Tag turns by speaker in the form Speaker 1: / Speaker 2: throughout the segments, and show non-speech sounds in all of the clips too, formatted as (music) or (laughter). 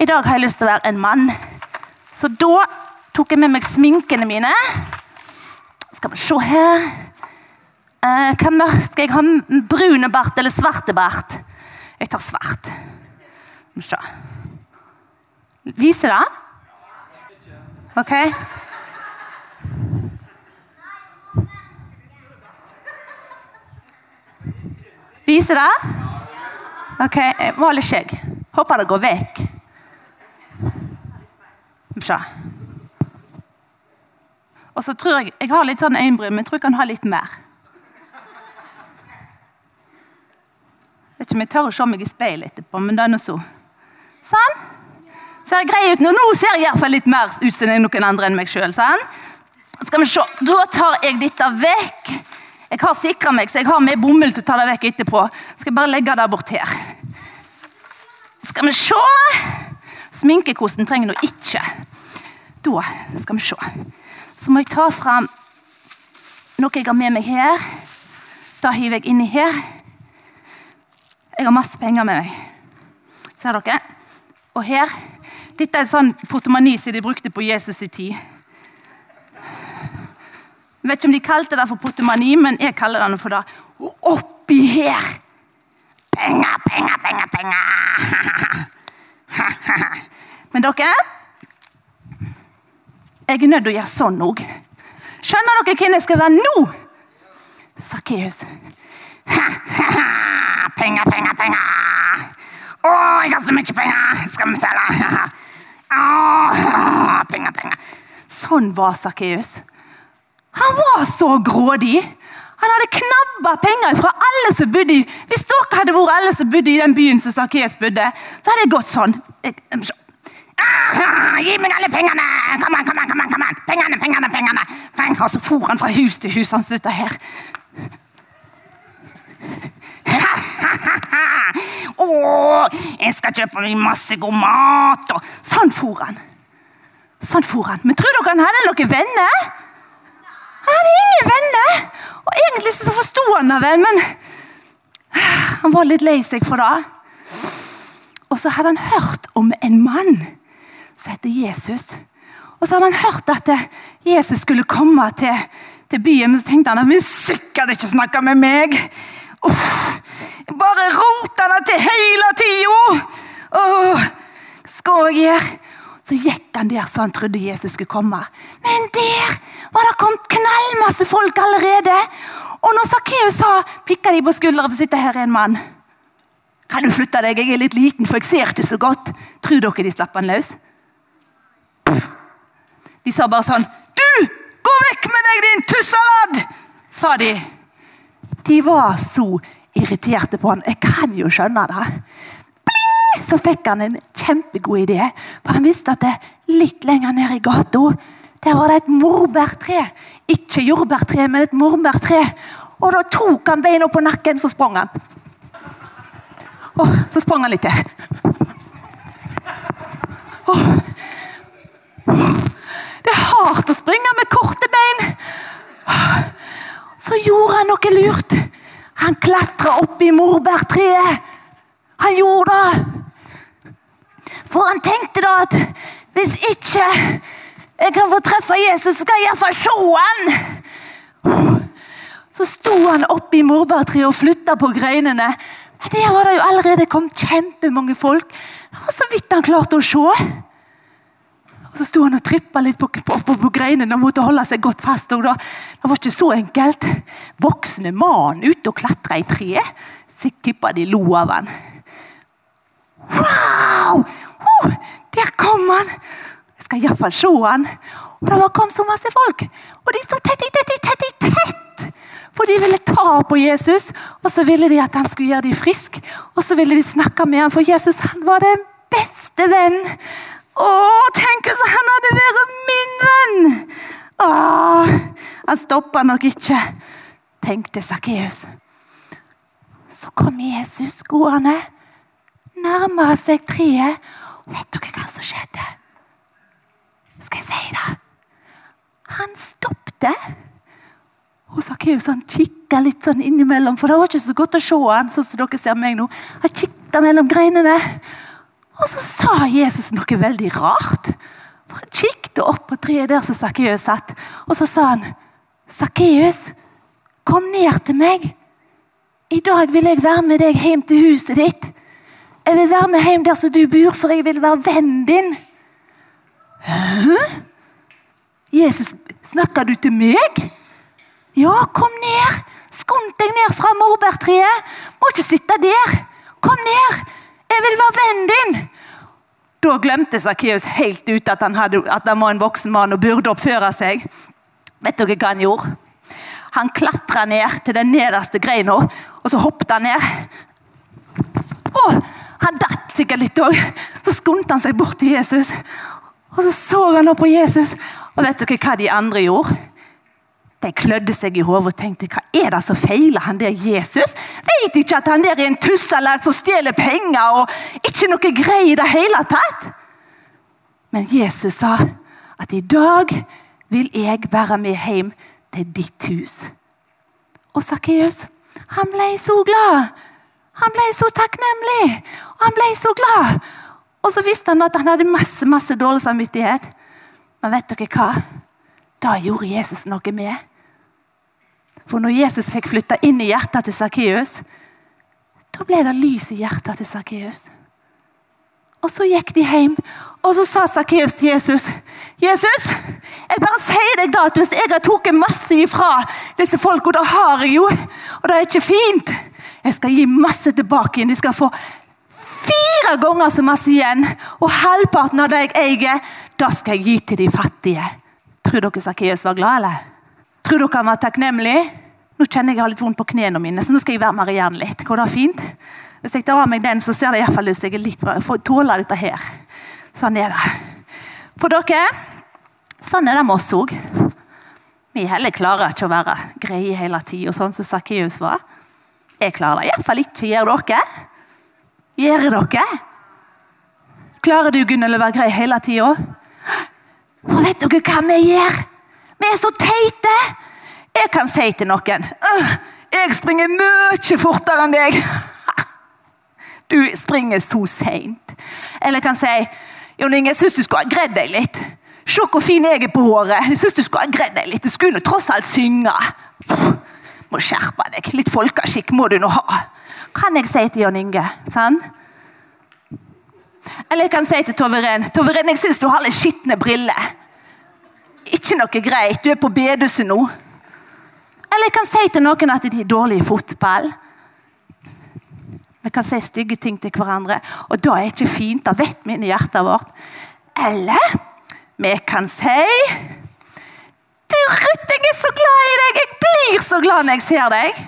Speaker 1: I dag har jeg lyst til å være en mann. Så da tok jeg med meg sminkene mine. Skal vi se her eh, Hva skal jeg ha? Brune bart eller svarte bart? Jeg tar svart. Skal vi se. Viser det? OK. Viser det? OK, jeg var litt skjegg. Håper det går vekk. Se. Og så tror jeg Jeg har litt sånn øyenbryn, men jeg tror jeg kan ha litt mer. Jeg vet ikke om jeg tør å se meg i speilet etterpå, men det er nå så. Sånn. Ser jeg grei ut nå? Nå ser jeg i hvert fall litt mer ut som noen andre enn meg sjøl. Sånn. Skal vi se. Da tar jeg dette vekk. Jeg har sikra meg, så jeg har med bomull til å ta det vekk etterpå. Skal jeg bare legge det bort her. Skal vi se. Sminkekosten trenger nå ikke. Da skal vi se. Så må jeg ta fram noe jeg har med meg her. Da hiver jeg inni her. Jeg har masse penger med meg. Ser dere? Og her Dette er sånn portemoni som de brukte på Jesus' i tid. Jeg vet ikke om de kalte det for portemani, men jeg kaller det for det. Og oppi her Penger, penger, penger, penger! (laughs) Men dere Jeg er nødt til å gjøre sånn òg. Skjønner dere hvem jeg skal være nå? Sakkeus. Penger, penger, penger! Å, jeg har så mye penger! Skal vi selge? Penger, penger. Sånn var Sakkeus. Han var så grådig. Han hadde knabba penger fra alle som bodde i Hvis dere hadde vært alle som bodde i den byen som Sakkeus bodde, så hadde det gått sånn. Ah, gi meg alle pengene! Kom an, kom an, kom an, kom an. Pengene, pengene, pengene. Og så for han fra hus til hus. Han slutta her. (laughs) Å, jeg skal kjøpe meg masse god mat. Og sånn for han. Sånn for han. Men tror dere han hadde noen venner? Han hadde ingen venner! Og Egentlig så forsto han det vel, men han var litt lei seg for det. Og så hadde han hørt om en mann som heter Jesus. Og så hadde han hørt at Jesus skulle komme til, til byen, men så tenkte han at han sikkert ikke snakke med meg. Uff, bare rota det til hele tida! Skal jeg gjøre? Så gikk han der så han trodde Jesus skulle komme. Men der var det kommet knallmasse folk allerede. Og når Sakkeus sa, pikka de på skuldra og sitte her er en mann. Kan du flytte deg? Jeg er litt liten, for jeg ser ikke så godt. Tror dere de slapp han løs? De sa bare sånn Du! Gå vekk med deg, din tussalad!» sa de. De var så irriterte på han. Jeg kan jo skjønne det. Bling! Så fikk han en kjempegod idé. For Han visste at det, litt lenger ned i gata der var det et morbærtre. Ikke jordbærtre, men et morbærtre. Og da tok han beina på nakken, så sprang han. Og så sprang han litt til. Åh. Det springer med korte bein. Så gjorde han noe lurt. Han klatra opp i morbærtreet. Han gjorde det. For han tenkte da at hvis ikke jeg kan få treffe Jesus, så skal jeg iallfall se han. Så sto han oppe i morbærtreet og flytta på greinene. Men der var det jo allerede kommet kjempemange folk. Det var så vidt han klarte å se. Så sto han og trippa litt på, på, på, på greinene og måtte holde seg godt fast. Da, det var ikke så enkelt. Voksne mann ute og klatra i treet. Så tippa de lo av han. Wow! Oh, der kom han! Jeg skal iallfall se han. Og det var kom så masse folk. Og de sto tett i tett i tett i tett. For de ville ta på Jesus, og så ville de at han skulle gjøre dem frisk. Og så ville de snakke med ham, for Jesus han var den beste venn. Å, tenk hvis han hadde vært min venn! Åh, han stoppa nok ikke, tenkte Sakkeus. Så kom Jesus gående, nærma seg treet. Vet dere hva som skjedde? Skal jeg si det? Han stoppte. Og Sakkeus kikka litt sånn innimellom, for det var ikke så godt å se han, sånn som dere ser meg nå. Han kikka mellom greinene. Og så sa Jesus noe veldig rart. Han kikket opp på treet der som Sakkeus satt, og så sa han Sakkeus, kom ned til meg. I dag vil jeg være med deg hjem til huset ditt. Jeg vil være med hjem der som du bor, for jeg vil være vennen din. Hæ? Jesus, snakker du til meg? Ja, kom ned. Skund deg ned fra morbærtreet. Må ikke sitte der. Kom ned. Jeg vil være vennen din. Da glemte Sakkeus helt ut at han, hadde, at han var en voksen mann og burde oppføre seg. Vet dere hva han gjorde? Han klatra ned til den nederste greina, og så hoppet han ned. Å, han datt sikkert litt òg. Så skundte han seg bort til Jesus. Og så så han opp på Jesus, og vet dere hva de andre gjorde? De klødde seg i hodet og tenkte hva er det som feiler han der Jesus? Vet ikke at han der er en tusselert som stjeler penger og ikke noe grei i det hele tatt? Men Jesus sa at i dag vil jeg være med hjem til ditt hus. Og Sakkeus, han ble så glad. Han ble så takknemlig, og han ble så glad. Og så visste han at han hadde masse masse dårlig samvittighet. Men vet dere hva? Da gjorde Jesus noe med. For når Jesus fikk flytta inn i hjertet til Sakkeus, da ble det lys i hjertet til Sakkeus. Og så gikk de hjem, og så sa Sakkeus til Jesus Jesus, jeg bare sier deg da at hvis jeg har tatt masse ifra disse folk, og det har jeg jo, og det er ikke fint Jeg skal gi masse tilbake igjen. De skal få fire ganger så masse igjen. Og halvparten av det jeg eier, da skal jeg gi til de fattige. Tror dere Sakkeus var glad, eller? Tror dere han var takknemlig? Nå kjenner jeg jeg har litt vondt på knærne mine, så nå skal jeg være Mariann litt. Går det fint? Hvis jeg tar av meg den, så ser det iallfall ut som jeg er litt jeg får tåle dette her. Sånn er det. For dere, sånn er det med oss òg. Vi heller klarer ikke å være greie hele tida, sånn som Sakkeus var. Jeg klarer det iallfall ikke. Gjør dere? Gjør dere? Klarer du Gunhild, å være grei hele tida? Vet dere hva vi gjør? Vi er så teite! Jeg kan si til noen «Øh, Jeg springer mye fortere enn deg. (laughs) Du springer så seint. Eller jeg kan si Jon Inge, jeg syns du skulle ha gredd deg litt. Se hvor fin jeg er på håret. Jeg synes Du skulle ha gredd deg litt. Du skulle tross alt synge. Må skjerpe deg. Litt folkeskikk må du nå ha. Kan jeg si til Jon Inge. sant? Eller jeg kan si til Toveren Toveren, jeg syns du har litt skitne briller. Ikke noe greit. Du er på bedehuset nå. Eller jeg kan si til noen at de er dårlige i fotball. Vi kan si stygge ting til hverandre, og da er ikke fint. Det vet vi inni hjertet vårt. Eller vi kan si Du, Ruth, jeg er så glad i deg! Jeg blir så glad når jeg ser deg!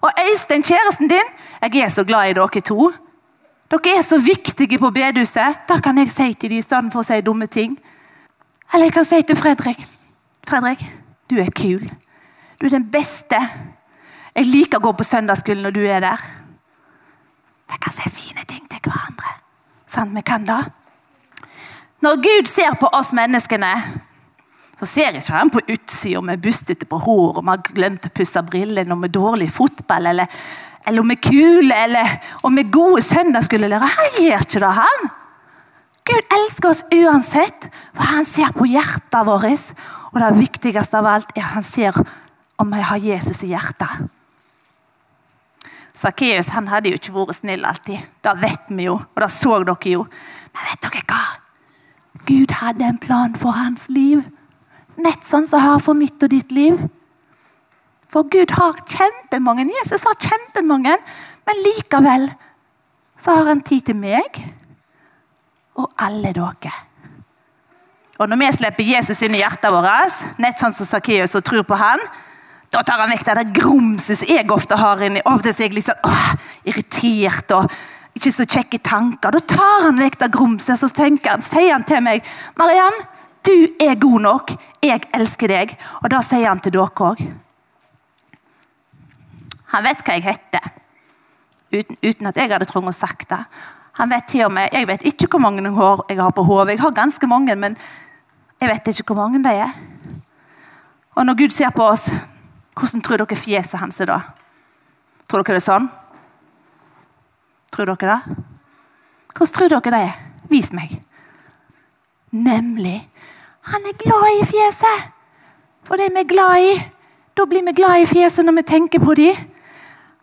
Speaker 1: Og Øystein, kjæresten din, jeg er så glad i dere to. Dere er så viktige på bedehuset. Det kan jeg si til dem istedenfor å si dumme ting. Eller jeg kan si til Fredrik Fredrik, du er kul. Du er den beste. Jeg liker å gå på søndagsskolen når du er der. Vi kan si fine ting til hverandre. Sant, vi kan da. Når Gud ser på oss menneskene, så ser ikke han på utsida med bustete på hår, og vi har glemt å pusse brillene, og med dårlig fotball, eller, eller om vi er kule, eller om vi er gode søndagsskolelærere. Han gjør ikke det, han. Gud elsker oss uansett, for han ser på hjertet vårt. Og det viktigste av alt er at han ser om jeg har Jesus i hjertet. Sakkeus hadde jo ikke vært snill alltid. Det vet vi jo, og det så dere jo. Men vet dere hva? Gud hadde en plan for hans liv. Nett sånn som har for mitt og ditt liv. For Gud har kjempemange. Jesus har kjempemange, men likevel så har han tid til meg og alle dere. Og Når vi slipper Jesus inn i hjertet vårt, nett sånn som Sakkeus og tror på han, da tar han vekk det der grumset som jeg ofte har inni. Ofte er jeg sånn åh, irritert og ikke så kjekke tanker. Da tar han vekk det grumset så tenker han, sier han til meg Mariann, du er god nok. Jeg elsker deg. Og da sier han til dere òg. Han vet hva jeg heter, uten, uten at jeg hadde trengt å sagt det. Han vet til og med, Jeg vet ikke hvor mange hår jeg har på hodet. Jeg har ganske mange, men jeg vet ikke hvor mange de er. Og når Gud ser på oss, hvordan tror dere fjeset hans er da? Tror dere det er sånn? Tror dere det? Hvordan tror dere det er? Vis meg. Nemlig Han er glad i fjeset! For det vi er glad i, da blir vi glad i fjeset når vi tenker på dem.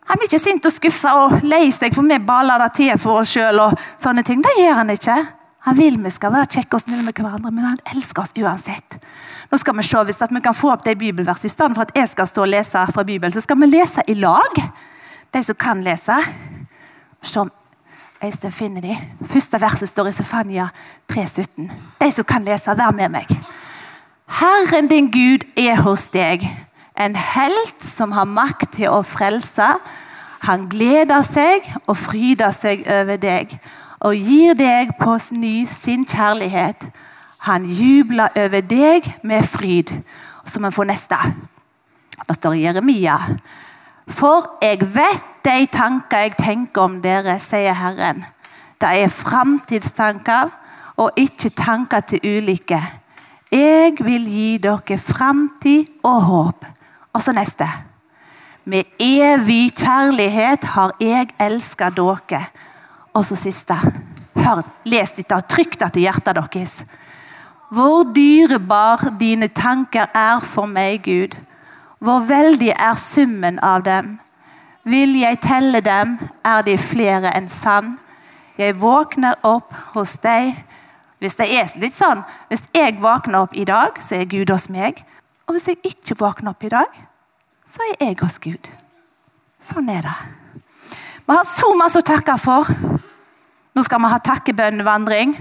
Speaker 1: Han blir ikke sint og skuffa og lei seg for vi baler det til for oss sjøl. Det gjør han ikke. Han vil vi skal være kjekke og snille med hverandre, men han elsker oss uansett. Nå skal Vi se, hvis vi kan få opp det bibelverset, I stedet for at jeg skal stå og lese fra Bibelen, så skal vi lese i lag. De som kan lese. Se om Øystein finner de. Første verset står i Sefania 3,17. De som kan lese, vær med meg. Herren din Gud er hos deg, en helt som har makt til å frelse. Han gleder seg og fryder seg over deg og gir deg på ny sin kjærlighet. Han jubler over deg med fryd. Og så må vi få neste. Det står Jeremia. For jeg vet de tanker jeg tenker om dere, sier Herren. Det er framtidstanker og ikke tanker til ulykke. Jeg vil gi dere framtid og håp. Og så neste. Med evig kjærlighet har jeg elska dere. Og så siste. Hør, les dette og trykk det til hjertet deres. Hvor dyrebar dine tanker er for meg, Gud. Hvor veldig er summen av dem. Vil jeg telle dem, er de flere enn sann. Jeg våkner opp hos deg. Hvis det er litt sånn, hvis jeg våkner opp i dag, så er Gud hos meg. Og hvis jeg ikke våkner opp i dag, så er jeg hos Gud. Sånn er det. Vi har så masse å takke for. Nå skal vi ha takkebønnvandring.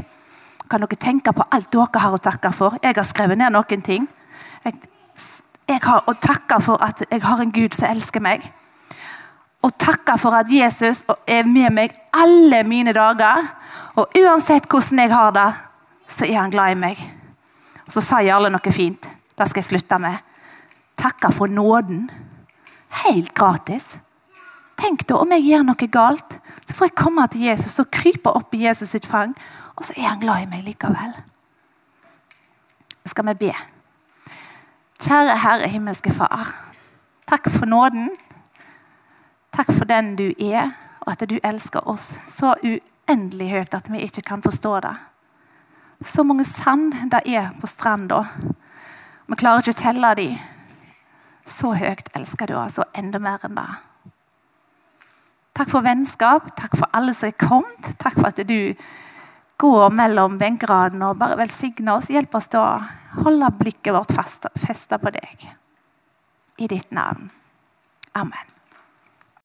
Speaker 1: Kan dere tenke på alt dere har å takke for? Jeg har skrevet ned noen ting. Jeg, jeg har å takke for at jeg har en Gud som elsker meg. Og takke for at Jesus er med meg alle mine dager. Og uansett hvordan jeg har det, så er han glad i meg. Så sa Jarle noe fint. Det skal jeg slutte med. Takke for nåden. Helt gratis. Tenk da om jeg gjør noe galt, så får jeg komme til Jesus og krype opp i Jesus sitt fang, og så er han glad i meg likevel. Skal vi be? Kjære Herre himmelske Far. Takk for nåden. Takk for den du er, og at du elsker oss så uendelig høyt at vi ikke kan forstå det. Så mange sand det er på stranda. Vi klarer ikke å telle dem. Så høyt elsker du oss, og enda mer enn det. Takk for vennskap, takk for alle som er kommet. Takk for at du går mellom benkeradene og bare velsigne oss. Hjelp oss til å holde blikket vårt festa på deg. I ditt navn. Amen.